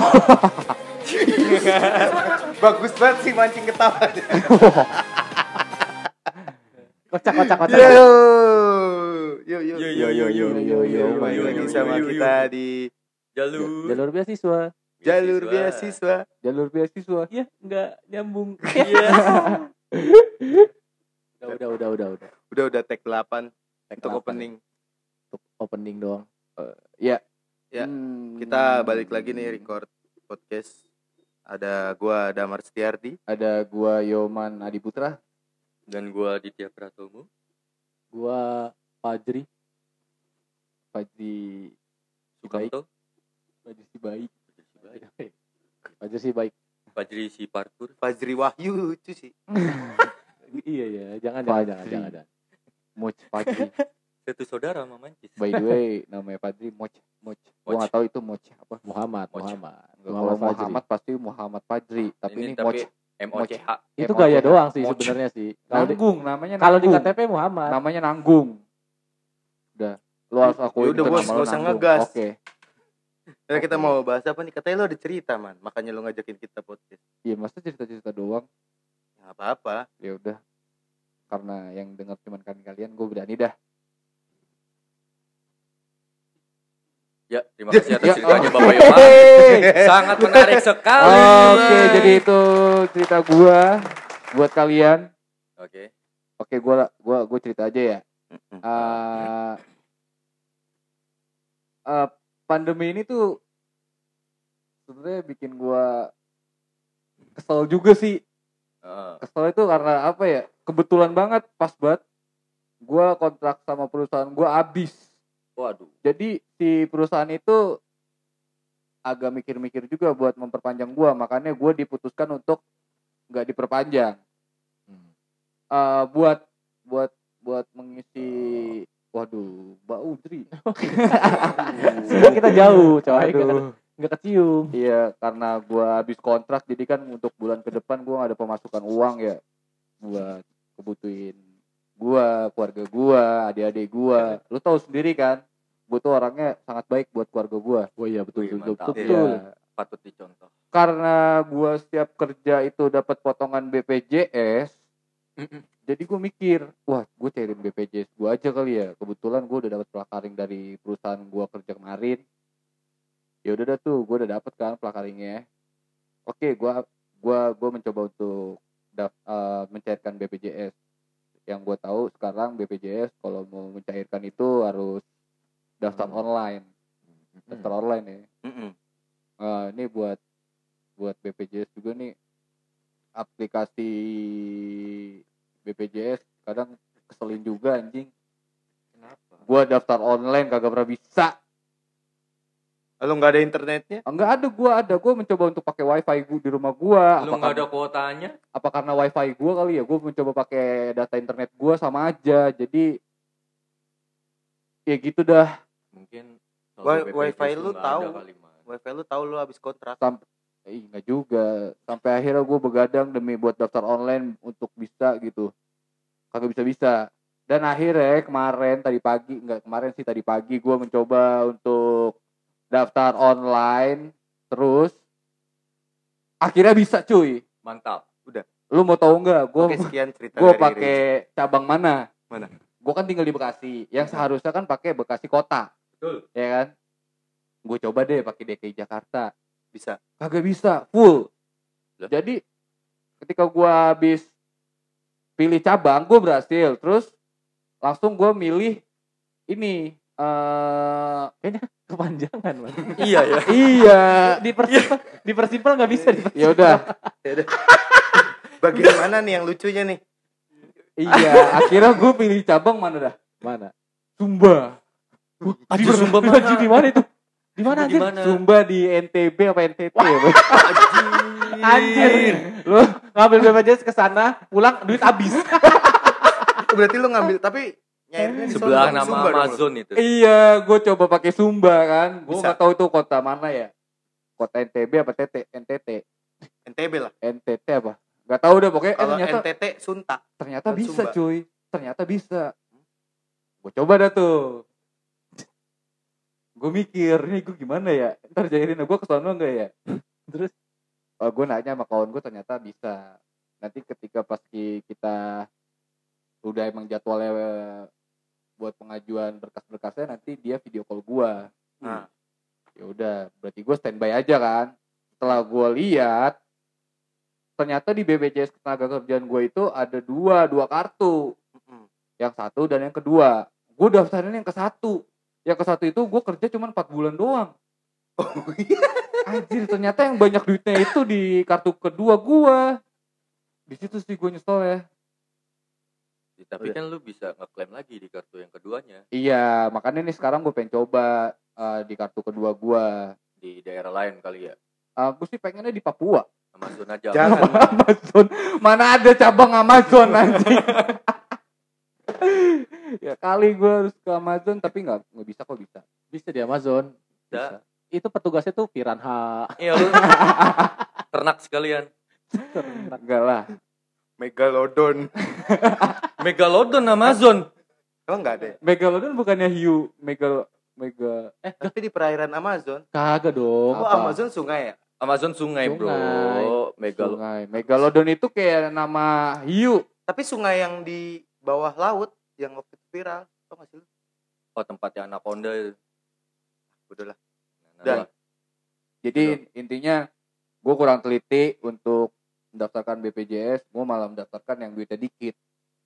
Bagus banget sih mancing ketawa. Kocak kocak kocak. Yo, yo, yo, Yo, yo, yo, yo, yo, yo, lagi yo, sama yo, yo. kita di Jalur. Jalur beasiswa. jalur beasiswa. Jalur beasiswa. Ya, enggak nyambung. Iya. udah, udah, udah, udah, udah. Udah udah tag 8 Tag untuk 8. opening. Untuk opening doang. Eh, ya. Ya, Hmm. Kita balik lagi nih record podcast. Ada gua Damar Setiardi. Ada gua Yoman Adiputra, Dan gua Ditya Pratomo. gua Fajri. Fajri Sukamto. Fajri si baik. Fajri si baik. Fajri si parkur. Fajri Wahyu itu sih. iya ya, jangan jangan jangan Fajri. jangan. jangan. Moch Fajri. Satu saudara sama Mancis. By the way, namanya Fajri Moch Moch. Gua Moch. nggak tahu itu Moch apa. Muhammad, Moch. Muhammad. Kalau Muhammad pasti Muhammad Fajri, tapi ini, tapi Moch M-O-C-H. Itu gaya doang sih sebenarnya sih. Kalau di, Nanggung namanya kalau di. KTP Muhammad. namanya Nanggung. Udah. Lu harus aku Ya udah, Bos, nggak usah ngegas. Oke. Karena kita mau bahas apa nih? Katanya lu ada cerita, Man. Makanya lu ngajakin kita podcast. Iya, masa cerita-cerita doang. Nggak apa-apa. Ya udah. Karena yang dengar cuman kan kalian, gue berani dah. Ya, terima kasih atas Ya, ceritanya oh. Bapak Yoman. Sangat menarik sekali. Oke, jadi itu cerita gua buat kalian. Oke. Oke, gua gua gua cerita aja ya. Eh eh, pandemi ini tuh sebenarnya bikin gua kesel juga sih. Kesel itu karena apa ya? Kebetulan banget pas banget gua kontrak sama perusahaan gua habis. Waduh. Jadi si perusahaan itu agak mikir-mikir juga buat memperpanjang gua, makanya gua diputuskan untuk nggak diperpanjang. Eh, buat buat buat mengisi waduh, Mbak Udri. Semua kita jauh, coy. Nggak kecium. Iya, karena gua habis kontrak jadi kan untuk bulan ke depan gua nggak ada pemasukan uang ya buat kebutuhin gua, keluarga gua, adik-adik gua. Lu tahu sendiri kan, gua tuh orangnya sangat baik buat keluarga gua. Oh iya betul Wih, betul betul. betul. Iya. Patut dicontoh. Karena gua setiap kerja itu dapat potongan BPJS, jadi gue mikir, wah gue cairin BPJS gue aja kali ya. Kebetulan gue udah dapat pelakaring dari perusahaan gue kerja kemarin. Ya udah dah tuh, gue udah dapet kan pelakaringnya. Oke, gua gua gua mencoba untuk daf- eh, mencairkan BPJS. Yang gue tahu sekarang BPJS kalau mau mencairkan itu harus daftar Hmm. online, daftar online ya. Eh, ini buat buat BPJS juga nih aplikasi BPJS kadang keselin juga anjing. Kenapa? Gua daftar online kagak pernah bisa. Lu nggak ada internetnya? Enggak ada gua ada gua mencoba untuk pakai wifi gua di rumah gua. Lu nggak ada kuotanya? apa karena wifi gua kali ya? Gua mencoba pakai data internet gua sama aja. Jadi ya gitu dah. Mungkin Wi- wifi lu tahu. Wifi lu tahu lu habis kontrak. Eh, enggak juga. Sampai akhirnya gua begadang demi buat daftar online untuk bisa gitu. Kagak bisa-bisa. Dan akhirnya kemarin tadi pagi, enggak kemarin sih tadi pagi gua mencoba untuk daftar online terus akhirnya bisa cuy. Mantap. Lu mau tahu nggak? Gua Oke, sekian cerita gua dari pakai cabang mana? Mana? Gua kan tinggal di Bekasi. Yang seharusnya kan pakai Bekasi kota, Betul. ya kan? Gue coba deh pakai DKI Jakarta. Bisa. kagak bisa full Lah? jadi ketika gua habis pilih cabang gua berhasil terus langsung gua milih ini eh Kayaknya kepanjangan, man. iya ya. iya Dipersimpel, dipersimpel nggak bisa. dipersimpel. ya udah Bagian mana nih yang lucunya nih? iya akhirnya gua pilih cabang mana dah Mana? Sumba Anjir, Sumba Mana? Di mana itu? Di mana anjir? Sumba di NTB apa NTT ya Bang? Anjir. Lu ngambil BPJS ke sana, pulang duit habis. Berarti lu ngambil tapi nyairnya di Sebelah nama Sumba. Amazon itu. iya gua coba pakai Sumba kan gua Bisa. nggak tahu itu kota mana ya kota NTB apa TT NTT NTB lah. NTT apa nggak tahu deh pokoknya eh, Kalau ternyata NTT Sunta. ternyata bisa Sumba. cuy ternyata bisa gue coba dah tuh gue mikir ini gue gimana ya? Ntar jahilin gue kesono nggak ya? Terus gue nanya sama kawan gue ternyata bisa. Nanti ketika pas ki- kita udah emang jadwalnya eh, buat pengajuan berkas-berkasnya nanti dia video call gue Nah. ya udah berarti gue standby aja kan? Setelah gue lihat ternyata di BPJS ketenaga kerjaan gue itu ada dua dua kartu. Yang satu dan yang kedua. Gue daftarin yang ke satu yang ke satu itu gue kerja cuma empat bulan doang Oh iya. anjir ternyata yang banyak duitnya itu di kartu kedua gue di situ sih gue nyesel ya Tapi Udah. kan lu bisa ngeklaim lagi di kartu yang keduanya iya makanya nih sekarang gue pengen coba eh, di kartu kedua gue di daerah lain kali ya. uh, gue sih pengennya di Papua Amazon aja. Jangan. Amazon mana ada cabang Amazon anjing ya kali gue harus ke Amazon tapi nggak nggak bisa kok bisa Bisa di Amazon. Bisa. Itu petugasnya tuh piranha. Iya lu. Ternak sekalian. enggak lah Megalodon. Megalodon Amazon. Emang nggak ada ya? Megalodon bukannya hiu Megal Mega Eh, tapi di perairan Amazon. Kagak dong. Oh, Apa? Amazon sungai ya? Amazon sungai, Sungai. bro. Megalodon. sungai Megalodon itu kayak nama hiu Tapi sungai yang di bawah laut yang waktu viral. Tau gak sih lu? Oh tempatnya anaconda itu. Udahlah. Nah, Dan- nah, jadi intinya gue kurang teliti untuk mendaftarkan BPJS gue malah mendaftarkan yang duitnya dikit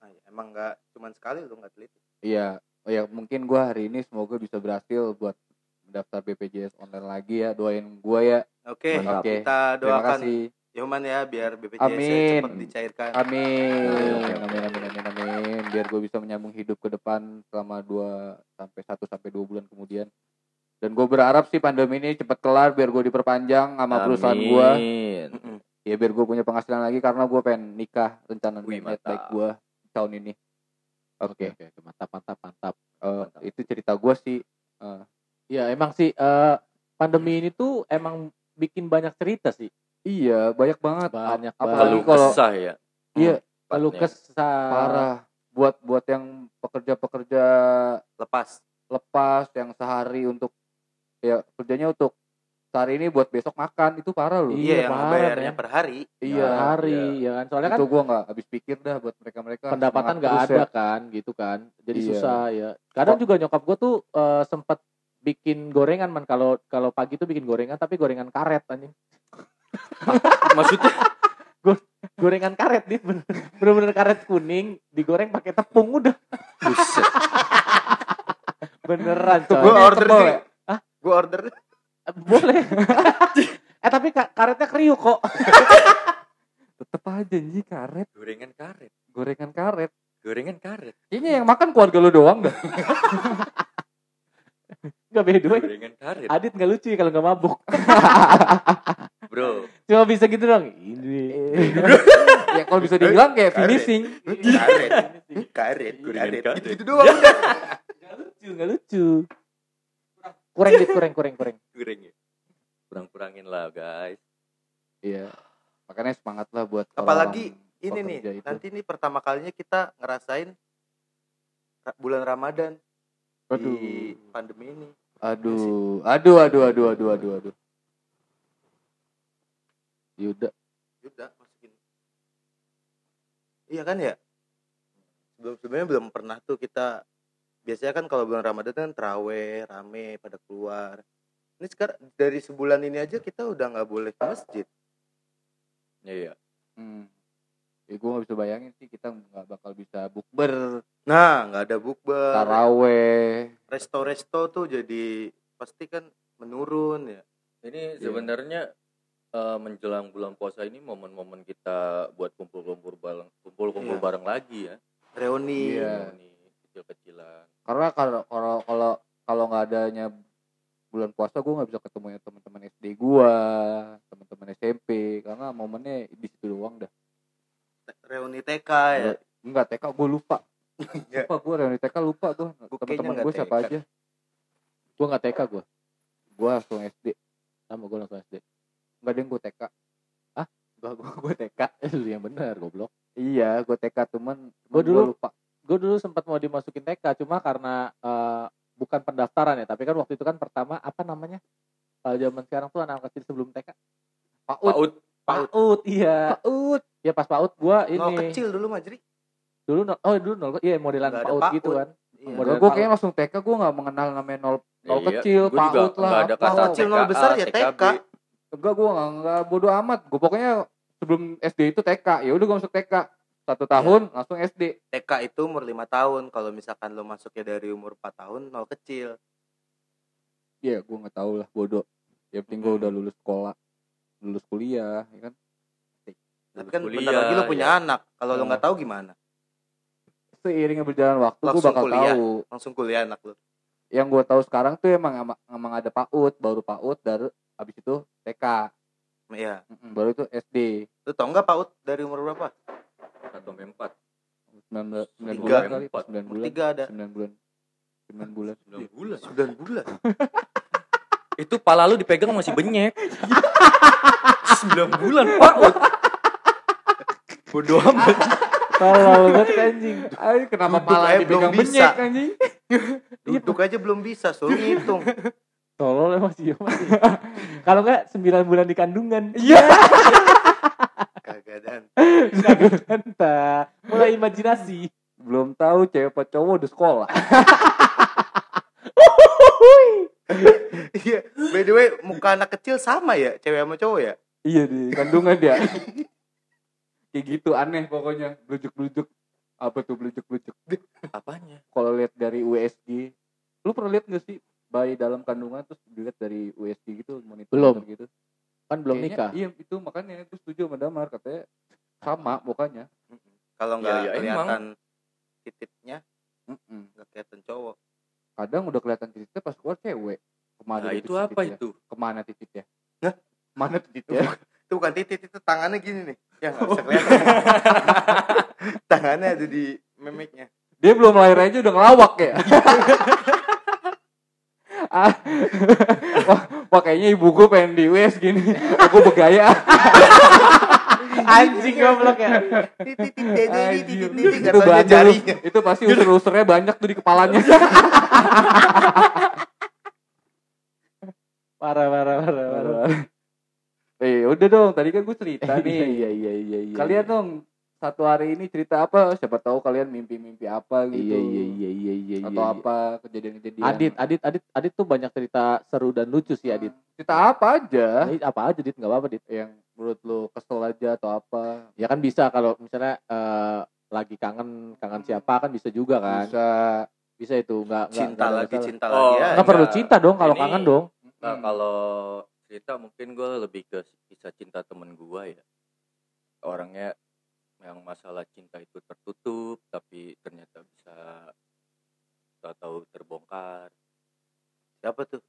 Nah, emang nggak cuman sekali lu nggak teliti. iya oh ya mungkin gue hari ini semoga bisa berhasil buat mendaftar BPJS online lagi ya doain gue ya Oke, Mantap. kita terima doakan kasih Yoman ya biar BPJS Amin. cepat dicairkan. Amin. Amin amin amin amin. Biar gue bisa menyambung hidup ke depan selama 2 sampai 1 sampai 2 bulan kemudian. Dan gue berharap sih pandemi ini cepat kelar biar gue diperpanjang sama perusahaan gue. Amin. Ya biar gue punya penghasilan lagi karena gue pengen nikah rencana niat baik gue tahun ini. Oke. Oke, oke, mantap, mantap, mantap. Eh, Mantap. itu cerita gue sih. Ya emang sih eh, pandemi ini tuh emang bikin banyak cerita sih. Iya banyak banget. Banyak Apalagi Kalau kesah ya. Iya Kalau kesah. parah. Buat buat yang pekerja-pekerja Lepas. lepas yang sehari untuk ya kerjanya untuk sehari ini buat besok makan itu parah loh. Iya, Iya, yang parah, bayarnya men. per hari. Iya. per hari ya kan. Soalnya kan itu gua nggak habis pikir dah buat mereka mereka pendapatan nggak ada kan gitu kan. Jadi Iya. susah ya. Kadang juga nyokap gue tuh eh, sempet bikin gorengan man kalau kalau pagi tuh bikin gorengan tapi gorengan karet anjing. Maksudnya Gorengan karet dit bener- bener-bener karet kuning digoreng pakai tepung udah buset. beneran coy. Gue order sih. ya? Hah? Gue order. Boleh. eh tapi ka- karetnya kriuk kok. tetep aja nih karet Gorengan karet. gorengan karet Gorengan karet. kayaknya yang makan keluarga lu doang dah Gak beda. Gorengan karet. Adit nggak lucu ya kalau nggak mabuk. Cuma bisa gitu dong. Ini. ya kalau bisa dibilang kayak finishing Karet. Karet. Karet. karet. Gitu-gitu doang udah. Gak lucu, gak lucu. Kurang dit, kurang, kurang, kurang. Goreng ya. Kurang-kurangin lah guys. iya makanya semangat lah buat Apalagi Ini nih, itu. nanti nih pertama kalinya kita ngerasain ra- bulan Ramadan aduh di pandemi ini. aduh aduh aduh aduh aduh aduh aduh Yuda Udah masukin. Iya kan ya? Sebelum sebelumnya belum pernah tuh kita biasanya kan kalau bulan Ramadan kan teraweh rame pada keluar. Ini sekarang dari sebulan ini aja kita udah nggak boleh ke masjid. Iya. hmm. ya gue gak bisa bayangin sih kita nggak bakal bisa bukber Nah, nggak ada bukber. taraweh Resto-resto tuh jadi pasti kan menurun ya. Ini Iya. sebenarnya eh, menjelang bulan puasa ini momen-momen kita buat kumpul-kumpul bareng, kumpul-kumpul Iya. bareng lagi ya. Reuni. Iya. Ini kecil-kecilan. karena kalau kalau kalau kalau nggak adanya bulan puasa gue nggak bisa ketemu ya teman-teman SD gue teman-teman SMP karena momennya di situ doang dah Reuni TK ya. enggak TK gue lupa Ya. lupa gue reuni TK lupa gue teman-teman nggak gue siapa TK. aja Gue gak TK gue. gue langsung SD Sama gue langsung SD. Nggak ada yang gue TK Hah? gue gue gue TK Eh, lu yang bener, goblok. iya gue TK cuman, cuman Gua gua dulu- lupa Gue dulu sempat mau dimasukin TK, cuma karena eh, bukan pendaftaran ya, tapi kan waktu itu kan pertama apa namanya? Kalau zaman sekarang tuh anak kecil sebelum TK. PAUD. PAUD PAUD, iya. PAUD. Ya pas PAUD gua Nol ini kecil dulu Majri. dulu nol- oh dulu nol iya modelan Nggak ada PAUD gitu kan. Iya. Model Gue kayaknya langsung TK gue nggak mengenal namanya nol nol Iya, kecil, gua PAUD lah. nggak ada kata Nol kecil, nol besar ya TK. Enggak gue nggak nggak bodo amat. Gue pokoknya sebelum SD itu TK. Ya udah gue masuk TK. Satu tahun langsung SD. TK itu umur 5 tahun. Kalau misalkan lo masuknya dari umur 4 tahun, nol kecil. Iya, gue nggak tahu lah bodoh. Ya penting gue Hmm. udah lulus sekolah, lulus kuliah, ya kan. Tapi kan Lulus bentar lagi lo kuliah, punya ya. anak. Kalau lo Oh. nggak tahu gimana? Seiringnya berjalan waktu gue Langsung bakal kuliah. tahu. Langsung kuliah anak lo. Yang gue tahu sekarang tuh emang emang, emang ada PAUD, baru PAUD, dari habis itu TK, Iya. Baru itu SD. Lo tau nggak PAUD dari umur berapa? Satu sampai empat 9, 9 Tiga. bulan kali, Empat. 9 Umur bulan. tiga ada. 9 bulan. 9 bulan. sembilan bulan 9 bulan. itu pala lu dipegang masih benyek sembilan bulan PAUD bodoh amat Tolol banget anjing. Ay, kenapa Duduk pala aja dipegang belum bisa. benyek anjing? Duduk aja belum bisa, suruh ngitung. Tolol emang sih masih. Kalau enggak 9 bulan di kandungan. Iya. Kagak dan. Ta. Mulai imajinasi. Belum tahu cewek apa cowok udah sekolah. Iya. By the way, muka anak kecil sama ya, cewek sama cowok ya? iya di kandungan dia. Kayak gitu aneh pokoknya, blujuk-blujuk. Apa tuh blujuk-blujuk? apanya Kalau lihat dari USG, lu pernah lihat gak sih bayi dalam kandungan terus dilihat dari USG gitu monitor Belum. gitu. Kan belum Kayaknya- nikah. Iya, itu makanya gue setuju sama Damar katanya sama mukanya. Kalau nggak Iya, iya, kelihatan titiknya, Mm-mm. nggak kelihatan cowok. Kadang udah kelihatan titiknya pas keluar cewek. Ke mana nah itu apa titiknya? itu Ke mana titiknya? Hah? Mana titiknya? Itu bukan titik, itu tangannya gini nih. Ya nggak bisa kelihatan. tangannya ada di memeknya. Dia belum lahir aja udah ngelawak ya. ah, wah, wah, kayaknya ibu gue pengen di US gini. Aku bergaya. Anjing goblok ya. Titik, titik, titik, titik, Anjir. titik, itu banyak itu pasti user-usernya banyak tuh di kepalanya. Parah parah parah parah. Udah dong, tadi kan gue cerita nih. Iya iya iya iya. Kalian dong satu hari ini cerita apa? Siapa tahu kalian mimpi-mimpi apa gitu. Iya iya iya iya iya. Atau iya. apa kejadian-kejadian. Adit, Adit, Adit, Adit tuh banyak cerita seru dan lucu sih Adit. Cerita apa aja Ini apa aja Dit, nggak apa-apa Dit. yang menurut lo kesel aja atau apa? Ya kan bisa kalau misalnya eh, lagi kangen, kangen siapa kan bisa juga kan. Bisa, Bisa itu nggak nggak- Cinta ada lagi, masalah. cinta Oh, lagi ya. Nggak perlu cinta dong kalau kangen dong. Nah, Hmm. kalau cerita mungkin gue lebih ke kisah cinta temen gue ya. Orangnya yang masalah cinta itu tertutup, tapi ternyata bisa tahu terbongkar. Siapa tuh?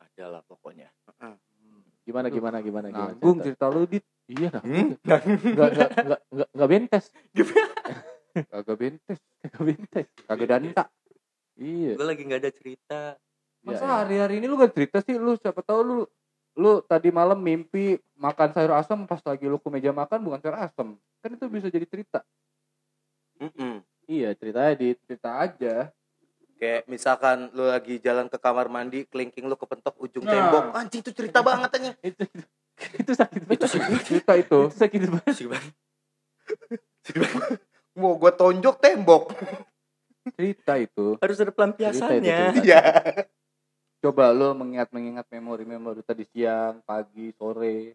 Ada lah pokoknya. Gimana Aduh, gimana gimana gimana. Nanggung cerita. cerita lu dit Iya nah. Hmm? Nggak nggak nggak nggak nggak bentes. Kagak bentes Nggak bentes. Kagak danta Iya. Gue lagi nggak ada cerita. Masa Ya, ya. hari-hari ini lu gak cerita sih Lu siapa tahu lu Lu tadi malam mimpi Makan sayur asam Pas lagi lu ke meja makan Bukan sayur asam Kan itu bisa jadi cerita Mm-mm. Iya ceritanya Dit. Cerita aja Kayak misalkan lu lagi jalan ke kamar mandi, kelingking lu kepentok ujung Nah. tembok. Anjing itu cerita banget aja. Itu itu, itu sakit banget. Itu Cerita itu Itu sakit banget. sih Bang. Mau gua tonjok tembok. Cerita itu harus ada pelampiasannya. Iya. Coba lu mengingat-mengingat memori-memori tadi siang Pagi, sore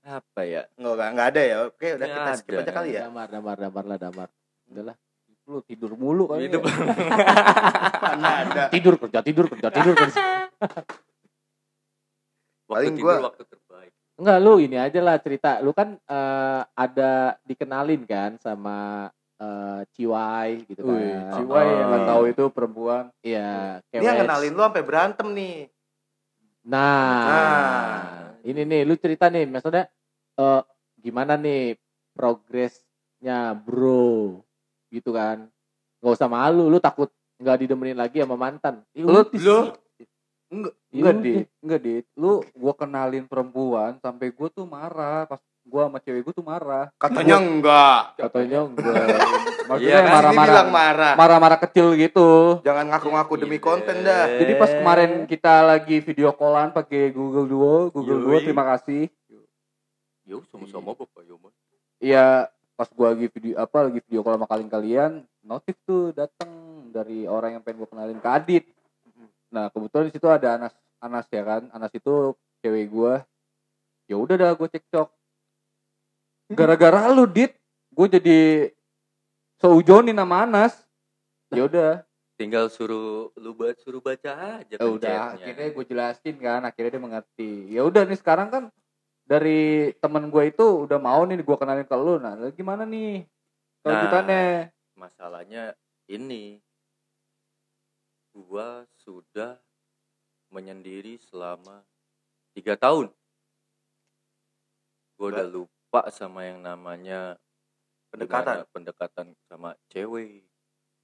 Apa ya? Nggak, nggak, nggak ada ya. Oke, udah Nggak kita skip ada. aja kali ya. Damar damar damar lah damar. Udahlah. Lu tidur mulu kali Itu ya. Mana ada. Tidur kerja tidur kerja tidur kerja. waktu Paling tidur gua- waktu terbaik. Enggak lu ini aja lah cerita. Lu kan eh, ada dikenalin kan sama eh, Ciwai gitu kan. Wih, Ciwai yang gak tahu itu perempuan Iya, Dia kewes. kenalin lu sampai berantem nih. Nah, Nah. ini nih lu cerita nih maksudnya eh gimana nih progresnya bro gitu kan. Gak usah malu, lu takut nggak didemenin lagi sama mantan. Ya Lu- lu-. Enggak, Ya enggak udah. dit, enggak dit. Lu gua kenalin perempuan sampai gua tuh marah pas gue sama cewek gue tuh marah Katanya enggak. katanya enggak Iya maksudnya kan? Ini marah-marah bilang marah. marah-marah kecil gitu Jangan ngaku-ngaku demi konten dah. jadi pas kemarin kita lagi video callan pakai Google Duo Google Duo Yoi. terima kasih Yo, sama-sama bapak yo Mas. Iya pas gua lagi video apa lagi video call sama kalian kalian notif tuh datang dari orang yang pengen gua kenalin ke Adit nah kebetulan di situ ada Anas Anas ya kan? Anas itu cewek gua. Ya udah dah gue cekcok. Gara-gara lu dit gue jadi seujonin sama Anas. Ya udah. Tinggal suruh lu buat suruh baca aja ya kan udah chatnya. akhirnya gue jelasin kan akhirnya dia mengerti. Ya udah nih sekarang kan dari temen gue itu udah mau nih gue kenalin ke lu. Nah gimana nih? Kelanjutannya? Masalahnya ini gua sudah menyendiri selama tiga tahun. Gua udah lupa sama yang namanya Pendekatan. pendekatan sama cewek.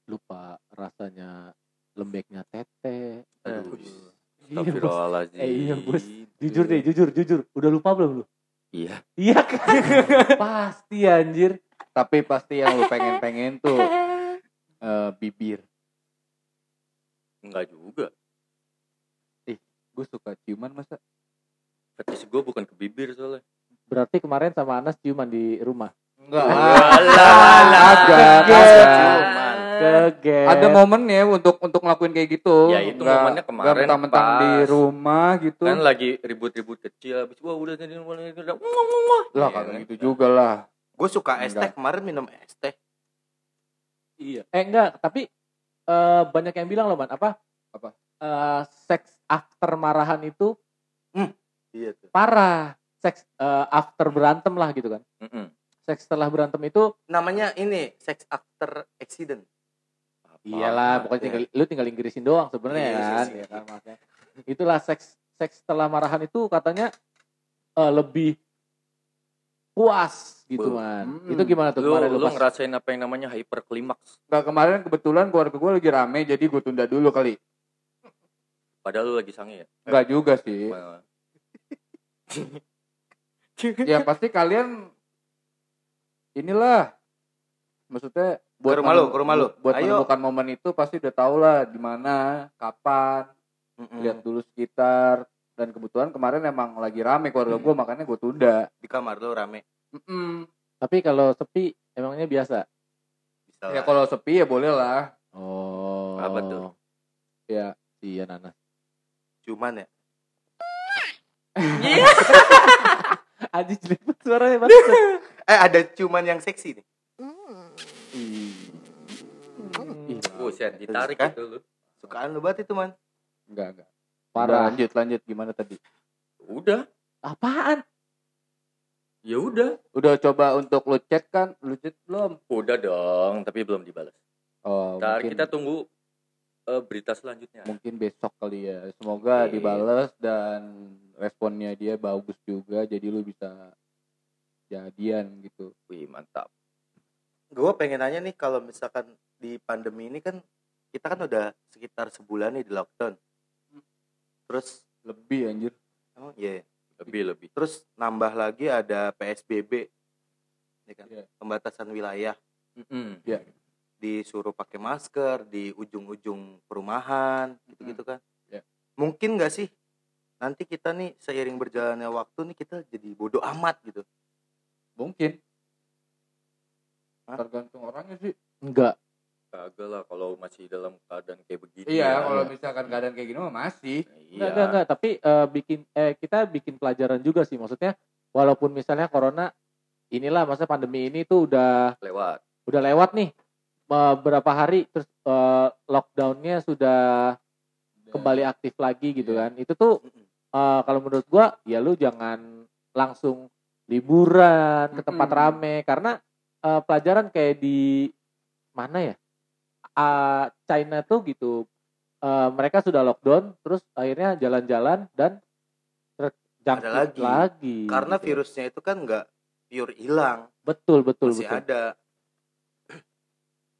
Lupa rasanya lembeknya tete. Aduh. Iya. Astagfirullahaladzim. Eh, iya, bos. jujur deh jujur jujur. Udah lupa belum lu? Iya. Iya kan? Pasti anjir. Tapi pasti yang lu pengen-pengen tuh eh, bibir enggak juga gue suka ciuman masa fetish gua bukan ke bibir soalnya berarti kemarin sama Anas ciuman di rumah enggak Ada, ada. ciuman. Kege. ada momennya untuk untuk ngelakuin kayak gitu Ya, itu Nggak- momennya kemarin nggak mentang-mentang pas. di rumah gitu kan lagi ribut-ribut kecil habis wah udah jadi lah Iya, kagak kan? gitu juga lah Gue suka es teh Enggak. kemarin minum es teh. Iya. Eh enggak, tapi eh, banyak yang bilang loh, Man, apa? Apa? Eh, seks after marahan itu Iya tuh. parah. Seks eh, after berantem lah gitu kan. Mm-mm. Seks setelah berantem itu Namanya ini sex after accident. iyalah pokoknya tinggal lu tinggal Inggrisin doang sebenarnya Iya, kan, iya, ya kan iya. maksudnya. Itulah seks seks setelah marahan itu katanya eh, lebih puas gitu. Man. Mm. Itu gimana tuh lu kemarin lu lu ngerasain apa yang namanya hyper klimaks Nggak kemarin kebetulan keluarga gue lagi rame jadi gue tunda dulu kali padahal lu lagi sange ya Enggak juga sih ya pasti kalian inilah maksudnya buat Ke rumah lu, ke rumah lu. buat Ayo. menemukan momen itu pasti udah tau lah di mana kapan Mm-mm. lihat dulu sekitar dan kebetulan kemarin emang lagi rame keluarga gue makanya gue tunda Di kamar lu rame. Mm-mm. Tapi kalau sepi emangnya biasa. Bisa ya lah. kalau sepi ya boleh lah Oh. Apa tuh? Ya, iya Nanas. Cuman ya. Aji jelek banget suaranya banget. Eh ada cuman yang seksi nih. Ih, buset ditarik Kan? itu lu Sukaan lu banget itu man. enggak enggak Udah, Parah. lanjut lanjut. Gimana tadi? Udah. Apaan? ya udah. Udah coba untuk lu chat kan? Lu chat belum? Udah dong tapi belum dibalas oh Ntar mungkin kita tunggu eh, berita selanjutnya. Mungkin besok kali ya. Semoga Oke. dibales dan responnya dia bagus juga jadi lu bisa jadian gitu. Wih mantap. Gue pengen nanya nih kalau misalkan di pandemi ini kan kita kan udah sekitar sebulan nih di lockdown. Terus lebih anjir oh iya. ya. lebih lebih Terus nambah lagi ada PSBB. Ya kan? Iya. Pembatasan wilayah. Mm-mm. Disuruh pakai masker di ujung-ujung perumahan gitu-gitu kan. Iya. Mungkin nggak sih nanti kita nih seiring berjalannya waktu nih kita jadi bodoh amat gitu. mungkin Hah? tergantung orangnya sih Enggak. Kagak lah kalau masih dalam keadaan kayak begini iya ya. kalau misalkan keadaan kayak gini mah masih iya Enggak, enggak, enggak. Tapi eh, bikin eh kita bikin pelajaran juga sih. Maksudnya walaupun misalnya corona inilah masa pandemi ini tuh udah lewat udah lewat nih beberapa hari terus eh, lockdownnya sudah kembali aktif lagi gitu kan. Itu tuh eh, kalau menurut gua ya lu jangan langsung liburan ke tempat Mm-mm. rame karena eh, pelajaran kayak di mana ya Ah, China tuh gitu eh, mereka sudah lockdown terus akhirnya jalan-jalan dan terjangkit lagi. lagi Karena gitu. virusnya itu kan nggak pure hilang. betul betul masih betul ada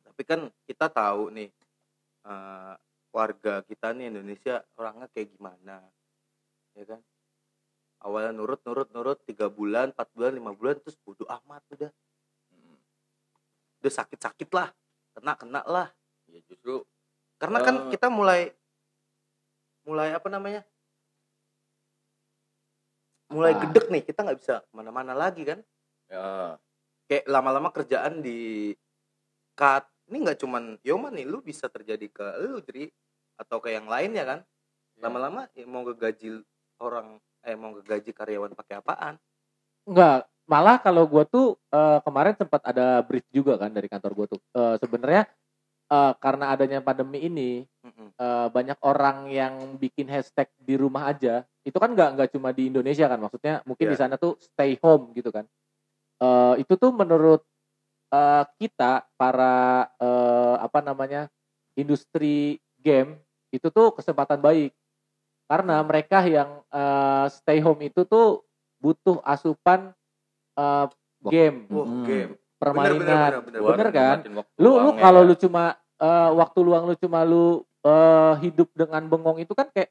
tapi kan kita tahu nih eh, warga kita nih Indonesia orangnya kayak gimana ya kan awalnya nurut nurut nurut tiga bulan empat bulan lima bulan terus bodo amat udah Hmm. udah sakit sakit lah kena kena lah ya justru karena kan Eh. kita mulai mulai apa namanya mulai Apa? gedek nih kita nggak bisa ke mana-mana lagi kan ya kayak lama-lama kerjaan di cut ini nggak cuman Yoma nih lu bisa terjadi ke lu jadi atau ke yang lainnya kan Iya. lama-lama ya mau ngegaji orang eh mau ngegaji karyawan pakai apaan Enggak, malah kalau gua tuh eh, kemarin sempat ada brief juga kan dari kantor gua tuh. Eh, sebenarnya eh, karena adanya pandemi ini eh, banyak orang yang bikin hashtag di rumah aja. Itu kan nggak nggak cuma di Indonesia kan, maksudnya mungkin di Iya. sana tuh stay home gitu kan. Eh, itu tuh menurut eh, kita para eh, apa namanya industri game itu tuh kesempatan baik karena mereka yang eh, stay home itu tuh butuh asupan eh, game Mm-mm. game permainan bener, bener, buat bener kan nikmatin waktu lu lu kalau ya. lu cuma eh, waktu luang lu cuma lu eh, hidup dengan bengong itu kan kayak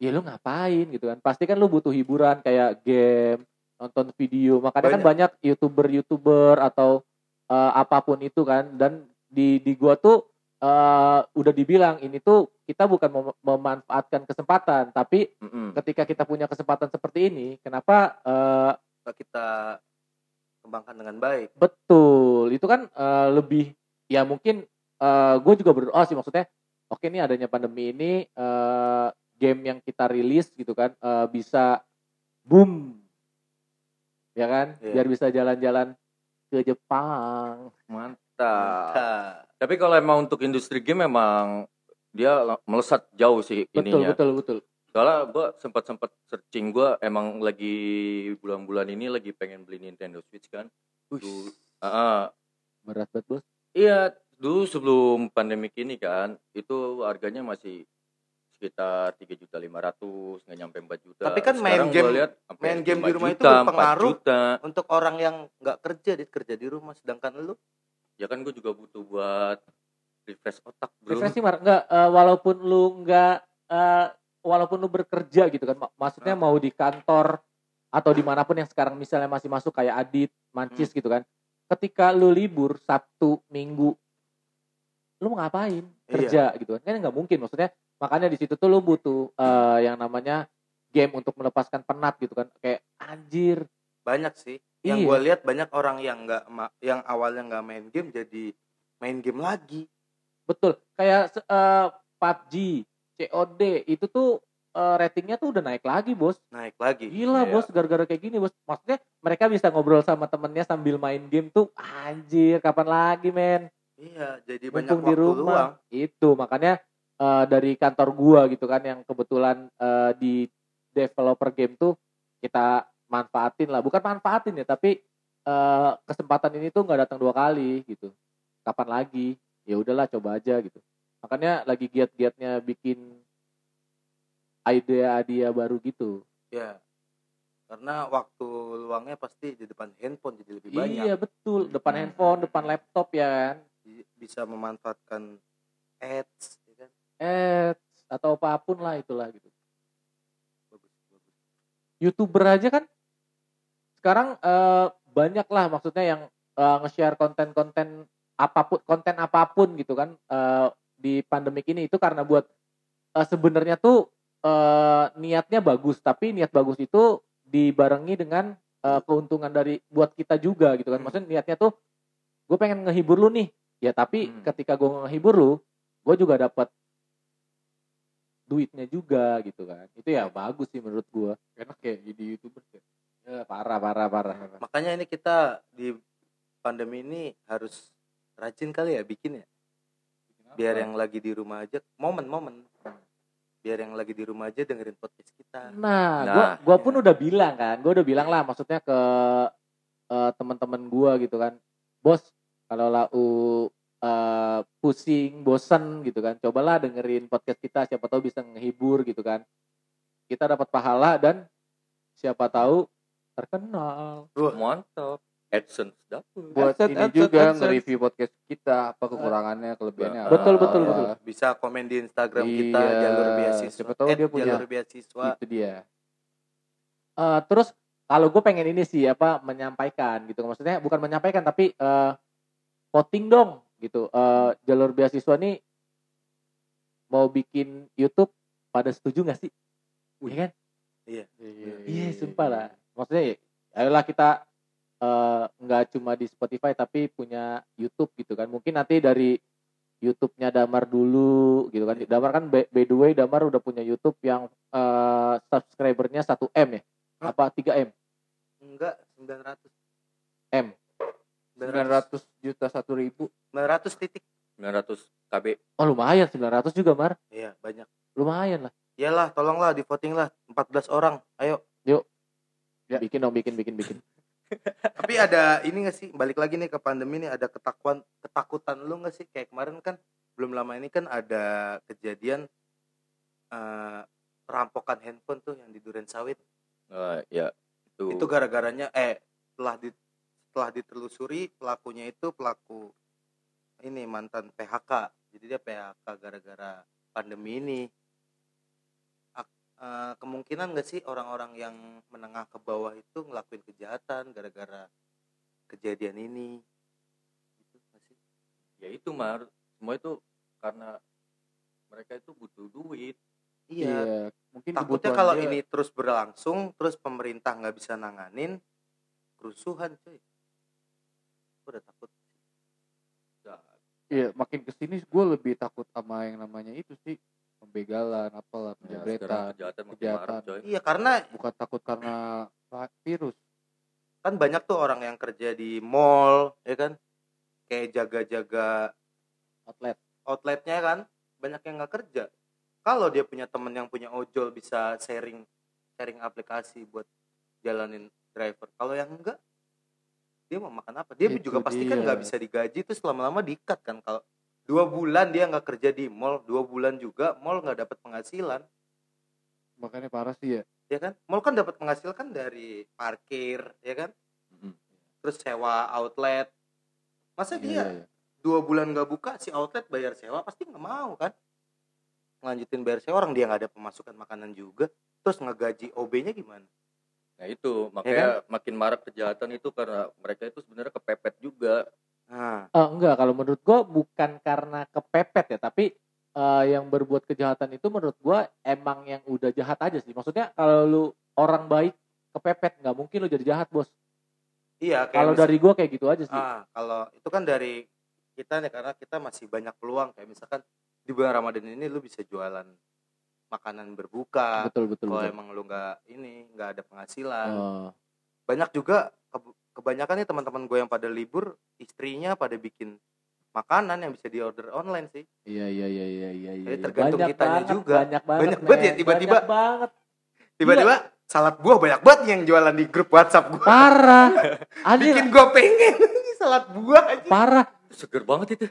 ya lu ngapain gitu kan. Pasti kan lu butuh hiburan kayak game nonton video. Makanya kan banyak. youtuber youtuber atau eh, apa pun itu kan. Dan di di gua tuh eh, udah dibilang ini tuh kita bukan mem- memanfaatkan kesempatan. Tapi Mm-mm. ketika kita punya kesempatan seperti ini kenapa Nggak kita kembangkan dengan baik? Betul, itu kan eh, lebih ya mungkin gue juga berdoa sih maksudnya. Oke nih adanya pandemi ini eh, game yang kita rilis gitu kan eh, bisa boom, ya kan? Iya. Biar bisa jalan-jalan ke Jepang. mantap Nah, tapi kalau emang untuk industri game memang dia melesat jauh sih Betul, ininya betul, betul. soalnya gue sempat sempat searching gue emang lagi bulan-bulan ini lagi pengen beli Nintendo Switch kan Dulu- Ah, ah. Berat banget bos. iya dulu sebelum pandemik ini kan itu harganya masih sekitar tiga juta lima ratus nggak nyampe 4 juta Tapi kan main Sekarang gua game- lihat main game di 5 rumah itu juta, 4 berpengaruh. juta. untuk orang yang nggak kerja dit kerja di rumah sedangkan lu ya kan gue juga butuh buat refresh otak bro Refreshing Mar, enggak eh, walaupun lu enggak eh, walaupun lu bekerja gitu kan mak- maksudnya Ah. mau di kantor atau di mana pun yang sekarang misalnya masih masuk kayak Adit, Mancis gitu kan ketika lu libur Sabtu Minggu lu ngapain kerja gitu kan kan nggak mungkin maksudnya makanya di situ tuh lu butuh eh, yang namanya game untuk melepaskan penat gitu kan kayak anjir banyak sih yang Iya. gue lihat banyak orang yang nggak yang awalnya nggak main game jadi main game lagi Betul. Kayak se- eh, PUBG, COD itu tuh eh, ratingnya tuh udah naik lagi, Bos. naik lagi Gila, Iya. Bos, gara-gara kayak gini, Bos. Maksudnya mereka bisa ngobrol sama temennya sambil main game tuh anjir, kapan lagi, men? Iya jadi banyak Mumpung di waktu rumah. luang Itu makanya eh, dari kantor gua gitu kan yang kebetulan eh, di developer game tuh kita manfaatin lah. Bukan manfaatin ya, tapi eh, kesempatan ini tuh nggak datang dua kali gitu. Kapan lagi? Ya udahlah coba aja gitu. Makanya lagi giat-giatnya bikin ide-ide baru gitu. ya karena waktu luangnya pasti di depan handphone jadi lebih banyak Iya betul, depan Hmm. handphone, depan laptop ya kan. Bisa memanfaatkan ads ya kan? Ads atau apa pun lah itulah gitu. bagus bagus. Youtuber aja kan? Sekarang eh, banyak lah maksudnya yang eh, nge-share konten-konten apa pun konten apa pun gitu kan eh, di pandemik ini. Itu karena buat eh, sebenarnya tuh eh, niatnya bagus. Tapi niat bagus itu dibarengi dengan eh, keuntungan dari buat kita juga gitu kan. Hmm. maksudnya niatnya tuh gue pengen ngehibur lu nih ya tapi Hmm. ketika gue ngehibur lu gue juga dapat duitnya juga gitu kan. Itu ya bagus sih menurut gue enak ya jadi youtuber ya? Ya, parah parah parah. Makanya ini kita di pandemi ini harus rajin kali ya bikin ya? Biar yang lagi di rumah aja momen-momen biar yang lagi di rumah aja dengerin podcast kita. Nah, Nah, gua gua pun iya. udah bilang kan gua udah bilang lah maksudnya ke eh, teman-teman gua gitu kan. Bos kalau lau eh, pusing bosen gitu kan cobalah dengerin podcast kita siapa tahu bisa ngehibur gitu kan. Kita dapat pahala dan siapa tahu terkenal. Mantap. AdSense dapet. Buat Adsense, ini adsense, juga nge-review podcast kita apa kekurangannya kelebihannya apa. Betul, betul, betul. bisa komen di Instagram kita Iya, jalur beasiswa siapa tahu dia punya- jalur beasiswa. itu dia. Eh, terus kalau gue pengen ini sih apa menyampaikan gitu. Maksudnya bukan menyampaikan tapi eh, voting dong gitu Eh, jalur beasiswa nih mau bikin YouTube pada setuju nggak sih? Iya kan? Iya. Iya, sumpah lah. Maksudnya ya, ayolah kita eh, nggak cuma di Spotify tapi punya YouTube gitu kan. Mungkin nanti dari YouTube-nya Damar dulu gitu kan. Damar kan by, by the way Damar udah punya YouTube yang eh, subscribernya 1 M ya? Hah? Apa 3 M? Enggak, 900. M. 900 juta satu ribu 900 titik. 900 KB Oh lumayan 900 juga Mar. Iya, banyak. Lumayan lah. Iyalah, tolonglah di voting lah 14 orang. Ayo. Ya. Bikin dong, bikin, bikin, bikin. Tapi ada ini gak sih? Balik lagi nih ke pandemi nih ada ketakutan ketakutan lu gak sih? Kayak kemarin kan belum lama ini kan ada kejadian eh perampokan handphone tuh yang di Duren Sawit. Eh, ya itu, Itu gara-garanya eh setelah di setelah ditelusuri pelakunya itu pelaku ini mantan PHK. Jadi dia PHK gara-gara pandemi ini. Eh, kemungkinan gak sih orang-orang yang menengah ke bawah itu ngelakuin kejahatan gara-gara kejadian ini? Gitu sih? ya itu mar semua itu karena mereka itu butuh duit Iya. mungkin Takutnya kalau dia- ini terus berlangsung, terus pemerintah nggak bisa nanganin, kerusuhan cuy. Gue udah takut. Ya, Iya, makin ke sini gue lebih takut sama yang namanya itu sih pembegalan, apalah, ya, sekarang penjabretan. kejahatan makin kejahatan. Iya karena Bukan takut karena virus. kan banyak tuh orang yang kerja di mall, ya kan? Kayak jaga-jaga Outlet. outletnya kan, banyak yang nggak kerja. Kalau dia punya temen yang punya ojol bisa sharing sharing aplikasi buat jalanin driver. Kalau yang enggak, dia mau makan apa? Dia Itu juga pasti kan nggak bisa digaji terus lama-lama diikat kan kalau dua bulan dia nggak kerja di mall, dua bulan juga mall nggak dapat penghasilan, Makanya parah sih ya. ya kan? Mall kan dapat penghasilan kan dari parkir, ya kan? Terus sewa outlet. Masa Iya, dia iya. dua bulan nggak buka si outlet bayar sewa pasti nggak mau kan ngelanjutin bayar sewa orang dia nggak ada pemasukan makanan juga terus ngegaji OB-nya gimana nah itu makanya makin marak kejahatan itu karena mereka itu sebenarnya kepepet juga nah Eh, enggak, kalau menurut gua bukan karena kepepet ya, tapi eh, yang berbuat kejahatan itu menurut gua emang yang udah jahat aja sih. Maksudnya kalau lu orang baik kepepet nggak mungkin lu jadi jahat, Bos. iya kayak Kalau dari gua kayak gitu aja sih. ah kalau itu kan dari kita nih karena kita masih banyak peluang kayak misalkan di bulan Ramadan ini lu bisa jualan makanan berbuka betul, betul, kalau emang lu nggak ini nggak ada penghasilan Eh, banyak juga ke- kebanyakan nih teman-teman gue yang pada libur istrinya pada bikin makanan yang bisa diorder online sih iya, iya, iya, iya, iya, iya. Jadi tergantung Banyak kitanya banget, juga. Banyak banget. Banyak banget ya, tiba-tiba. Banyak banget. tiba-tiba salad buah banyak banget yang jualan di grup WhatsApp gue Parah. Bikin gue pengen salad buah aja parah. seger banget itu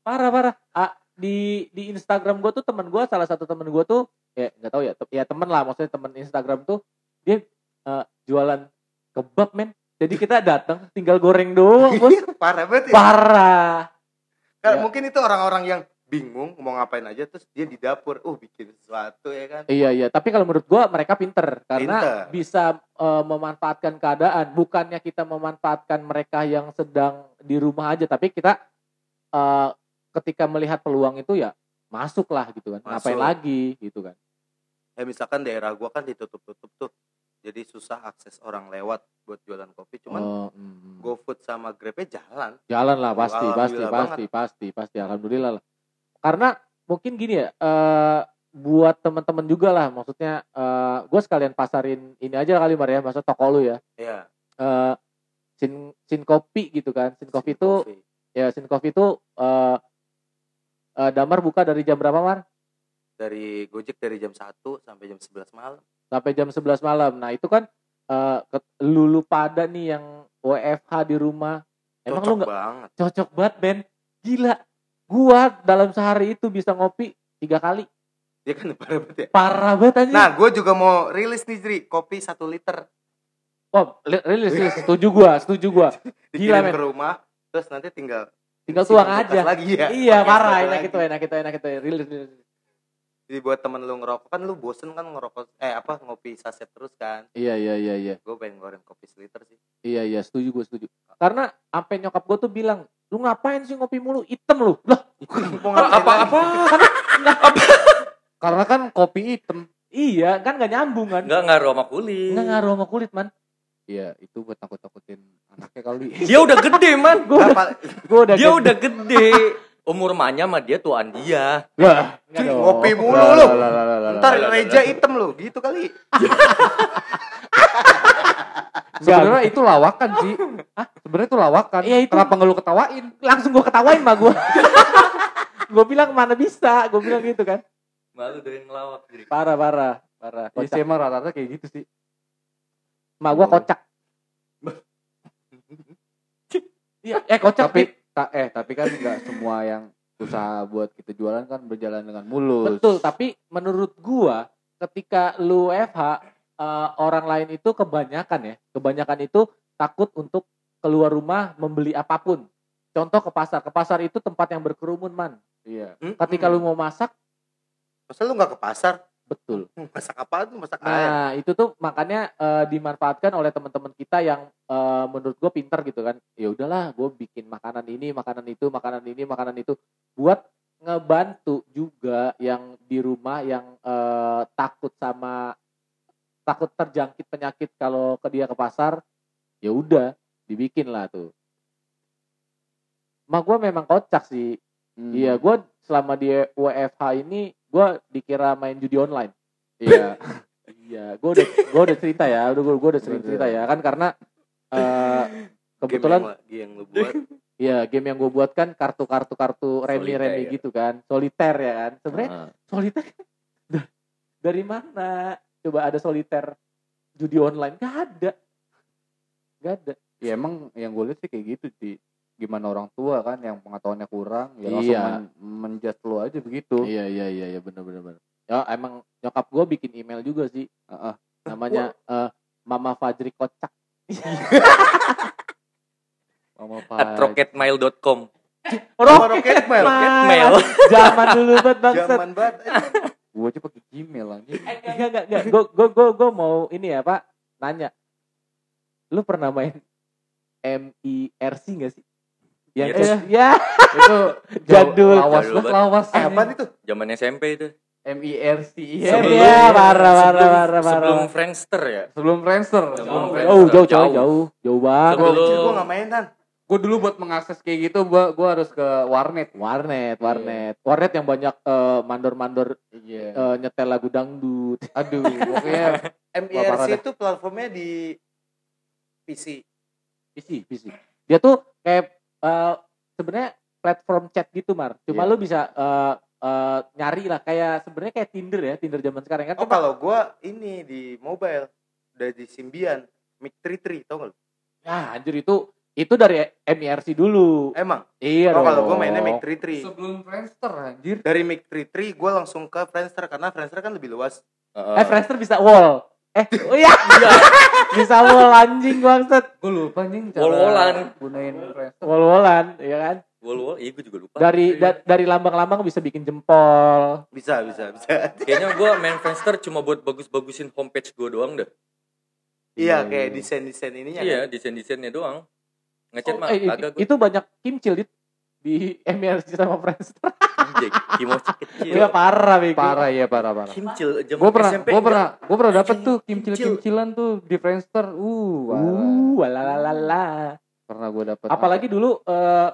parah parah ah, di di Instagram gue tuh temen gue salah satu temen gue tuh ya nggak tahu ya te- ya temen lah maksudnya temen Instagram tuh dia eh, jualan kebab men. Jadi kita datang tinggal goreng doang bos. Parah banget ya. Parah. Kan Ya. mungkin itu orang-orang yang bingung mau ngapain aja terus dia di dapur uh bikin sesuatu ya kan? Iya iya. Tapi kalau menurut gue mereka pinter. Karena Pinter. bisa eh, memanfaatkan keadaan. Bukannya kita memanfaatkan mereka yang sedang di rumah aja tapi kita eh, ketika melihat peluang itu ya masuklah gitu kan. Ngapain Masuk. lagi gitu kan. Ya misalkan daerah gua kan ditutup-tutup tuh. Jadi susah akses orang lewat buat jualan kopi. Cuman Oh, mm. GoFood sama Grabnya jalan. Jalan lah pasti, pasti, Alhamdulillah pasti, pasti, pasti, alhamdulillah lah. Karena mungkin gini ya, eh buat teman-teman juga lah, maksudnya eh gue sekalian pasarin ini aja kali Mar ya, maksud toko lu ya. ya Eh sin sin kopi gitu kan, sin kopi itu ya sin kopi itu eh eh, Damar buka dari jam berapa Mar? dari Gojek dari jam 1 sampai jam 11 malam. Sampai jam 11 malam. Nah itu kan eh ke- lu lu pada nih yang WFH di rumah, emang lu cocok nggak banget. Cocok banget Ben. Gila. Gua dalam sehari itu bisa ngopi tiga kali. Dia kan parah banget ya. Parah banget anjing. Nah gue juga mau rilis nih Zri. Kopi satu liter. Oh li- rilis rilis. Setuju gua setuju gua. Dikirim men. ke rumah terus nanti tinggal tinggal tuang kulkas aja lagi ya iya parah enak lagi. itu enak itu enak itu rilis rilis jadi buat temen lu ngerokok kan lu bosen kan ngerokok eh apa ngopi saset terus kan Iya iya iya iya. gue pengen ngeluarin kopi seliter sih Iya iya setuju gue setuju. Karena sampai nyokap gue tuh bilang, "Lu ngapain sih ngopi mulu? Hitam lu." Lah, mau ngapain apa apa Karena kan kopi hitam. iya, kan gak nyambung kan. nggak ngaruh sama kulit Nggak ngaruh sama kulit, man. Iya, itu buat takut-takutin anaknya kali. dia udah gede man Apa- Gue udah dia udah gede umur emaknya sama dia tuaan dia Lah, Cuy, ngopi mulu lu ntar reja hitam lu gitu kali Sebenarnya itu lawakan sih. Hah? Sebenarnya itu lawakan. Iya, itu- Kenapa nggak lu ketawain? langsung gue ketawain mah gue. gue bilang mana bisa, gue bilang gitu kan. malu doyan ngelawak jadi Parah parah parah. Iya Kocak. sih emang rata-rata kayak gitu sih. Mak gue kocak. Iya, eh kocak Tapi ta- eh tapi kan nggak semua yang usaha buat kita jualan kan berjalan dengan mulus. Betul, tapi menurut gua ketika lu FH eh, orang lain itu kebanyakan ya, kebanyakan itu takut untuk keluar rumah membeli apa pun. Contoh ke pasar, ke pasar itu tempat yang berkerumun man. Iya. Ketika lu mau masak, masa lu nggak ke pasar betul. masak apa tuh masak air Nah itu tuh makanya eh, dimanfaatkan oleh teman-teman kita yang eh, menurut gue pinter gitu kan. Ya udahlah, gue bikin makanan ini, makanan itu, makanan ini, makanan itu, buat ngebantu juga yang di rumah yang eh, takut sama takut terjangkit penyakit kalau ke dia ke pasar. Ya udah, dibikin lah tuh. Mak gue memang kocak sih. Hmm. Iya, gue selama di WFH ini gue dikira main judi online. Iya. Iya, gue udah gue udah cerita ya, udah gue udah sering cerita ya kan karena eh, kebetulan game yang, yang lu buat ya game yang gue buat kan kartu-kartu kartu remi remi Soliter. gitu kan, soliter ya kan. Sebenarnya Ah. soliter da- dari mana? Coba ada soliter judi online gak ada, gak ada. Ya emang yang gue lihat sih kayak gitu sih. Gimana orang tua kan yang pengetahuannya kurang, ya langsung Iya. men menjudge lu aja begitu. Iya iya iya iya benar benar benar. Ya emang nyokap gue bikin email juga sih, Heeh. namanya eh, Mama Fajri Kocak. Mama at Faj. rocketmail.com oh, rocket mail Rocketmail Zaman dulu banget bangsat. zaman banget Gue aja pakai Gmail anjing. Eh, enggak enggak enggak gue gue gue gue mau ini ya pak nanya lu pernah main MIRC gak sih yang Yes. eh, ya itu Jadul. lawas Jadul lawas. eh apaan itu zaman SMP itu MIRC iya. Sebelum- ya parah parah sebelum, parah parah sebelum Friendster ya Sebelum Friendster. Sebelum oh Friendster. jauh jauh Jauh. jauh jauh banget Sebelum- gua nggak main kan Gue dulu buat mengakses kayak gitu, gua gua harus ke warnet. warnet warnet warnet yang banyak eh, mandor-mandor Iya. eh, nyetel lagu dangdut Aduh, pokoknya MIRC itu platformnya di PC PC PC dia tuh kayak eh, sebenarnya platform chat gitu mar cuma Iya. lu bisa eh, eh, nyari lah kayak sebenarnya kayak Tinder ya Tinder zaman sekarang kan oh Cuma- kalau gua ini di mobile udah di Symbian Mic 33 tau gak lu? Ya anjir itu itu dari MIRC dulu. Emang? Iya Oh kalau gua mainnya Mic 33 sebelum Friendster anjir. Dari Mic 33 gua langsung ke Friendster karena Friendster kan lebih luas Eh Friendster bisa wall. Eh, oh iya. bisa wall anjing bangsat. Gue lupa anjing Wol-wolan. gunain Friendster. Wall-wallan, ya kan? Wol wol, iya gue juga lupa. Dari da- dari lambang-lambang bisa bikin jempol. Bisa bisa bisa Kayaknya gue main Friendster cuma buat bagus-bagusin homepage gue doang dah. Iya Iya, kayak iya. desain-desain ininya Iya, kan? desain-desainnya doang. Ngechat mah Eh, gue. itu banyak kimcil di di MIRC sama Friendster. Anjing, kimochi kecil. Iya parah, Bego. Parah ya, parah parah. Kimcil Gue pernah, SMP gue pernah, gue pernah dapet tuh kimcil. kimcil-kimcilan tuh di Friendster. Uh. Uh, walalalala. pernah gue dapet. apalagi dulu eh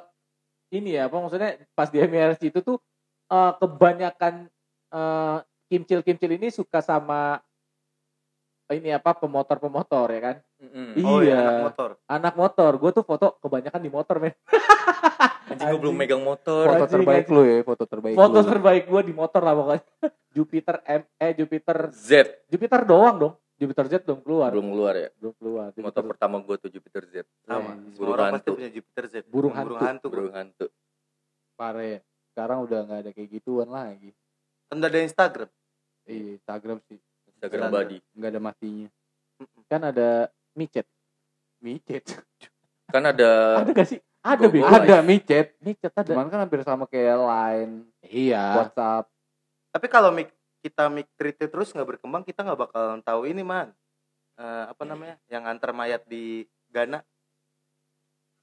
ini ya apa maksudnya pas di MRC itu tuh eh, kebanyakan eh, kimcil-kimcil ini suka sama ini apa pemotor-pemotor ya kan Mm-mm. Ih. Oh Iya. iya anak motor anak motor gue tuh foto kebanyakan di motor men Anjing gue belum megang motor. foto Anjing, terbaik anjing. lu ya, foto terbaik foto lu. terbaik gue di motor lah pokoknya Jupiter M eh Jupiter Z Jupiter doang dong Jupiter Z belum keluar belum keluar ya. belum keluar Motor Jupiter pertama gue tuh Jupiter Z. sama Eh, semua burung orang pasti hantu. punya Jupiter Z Burung burung hantu. hantu Burung hantu. Ya. Sekarang udah nggak ada kayak gituan lagi. kan udah ada Instagram Iya, Instagram sih Instagram Instagram. body. nggak ada matinya. kan ada micet Micet. Kan ada ada gak sih ada gua- ada micet. micet ada Cuman kan hampir sama kayak Line, iya WhatsApp. tapi kalau Mic kita mik treat terus nggak berkembang kita nggak bakalan tahu ini man Eh, apa namanya yang antar mayat di Ghana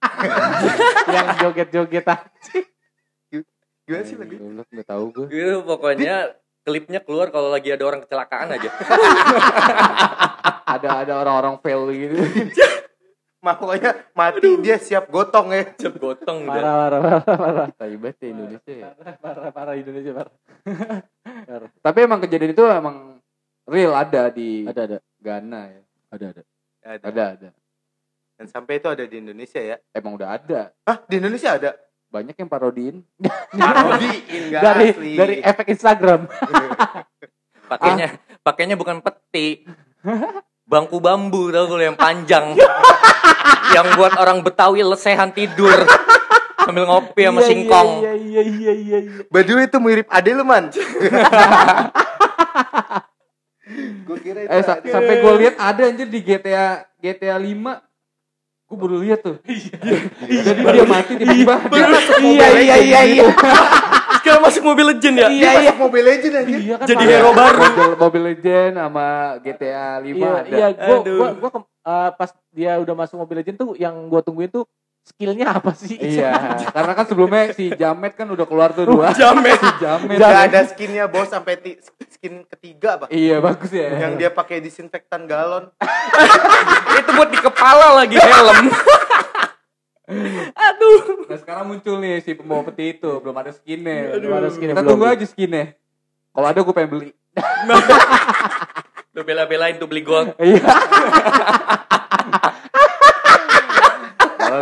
yang joget-joget ah. gimana sih lagi nggak tahu gue Itu pokoknya klipnya keluar kalau lagi ada orang kecelakaan aja. ada ada orang-orang fail gitu makanya mati dia siap gotong ya Cep gotong. Parah, parah, parah, parah. Taibat ya Indonesia ya Parah, parah, parah Indonesia parah. tapi emang kejadian itu emang real ada di Ada, ada, Ghana ya ada, ada. ada. ada ada dan sampai itu ada di Indonesia ya emang udah ada ah di Indonesia ada banyak yang parodiin parodiin nggak Dari asli dari efek Instagram. Pakainya pakainya bukan peti. Bangku bambu tau gue yang panjang. yang buat orang Betawi lesehan tidur sambil ngopi sama Iya, singkong. Iya, iya, iya, iya, iya. by the way itu mirip Ade lu man gue kira itu eh sa- sampai gue lihat ada anjir di GTA GTA 5 gue baru lihat tuh jadi dia mati tiba-tiba dia masuk Iya, iya, iya, iya. Sekarang masuk mobil legend ya? Iya, iya. Mobile Legends anjir Iya kan. Jadi hero baru. Mobile, Mobile Legend sama GTA 5 Iya, ada iya, gua Aduh. gua gua eh, pas dia udah masuk Mobile Legends tuh yang gua tungguin tuh skillnya apa sih? Iya, karena kan sebelumnya si Jamet kan udah keluar tuh dua. Jamet. Si Jamet. Gak ada skinnya bos sampai ti- skin ketiga pak Iya bagus ya. yang dia pakai disinfektan galon Itu buat di kepala lagi helm. Aduh. Nah sekarang muncul nih si pembawa peti itu, belum ada skinnya. Belum ada skinnya, Kita belum. tunggu aja skinnya. Kalau ada gue pengen beli. Lu bela-belain tuh beli gold. Iya.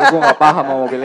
Gue gak paham sama mobil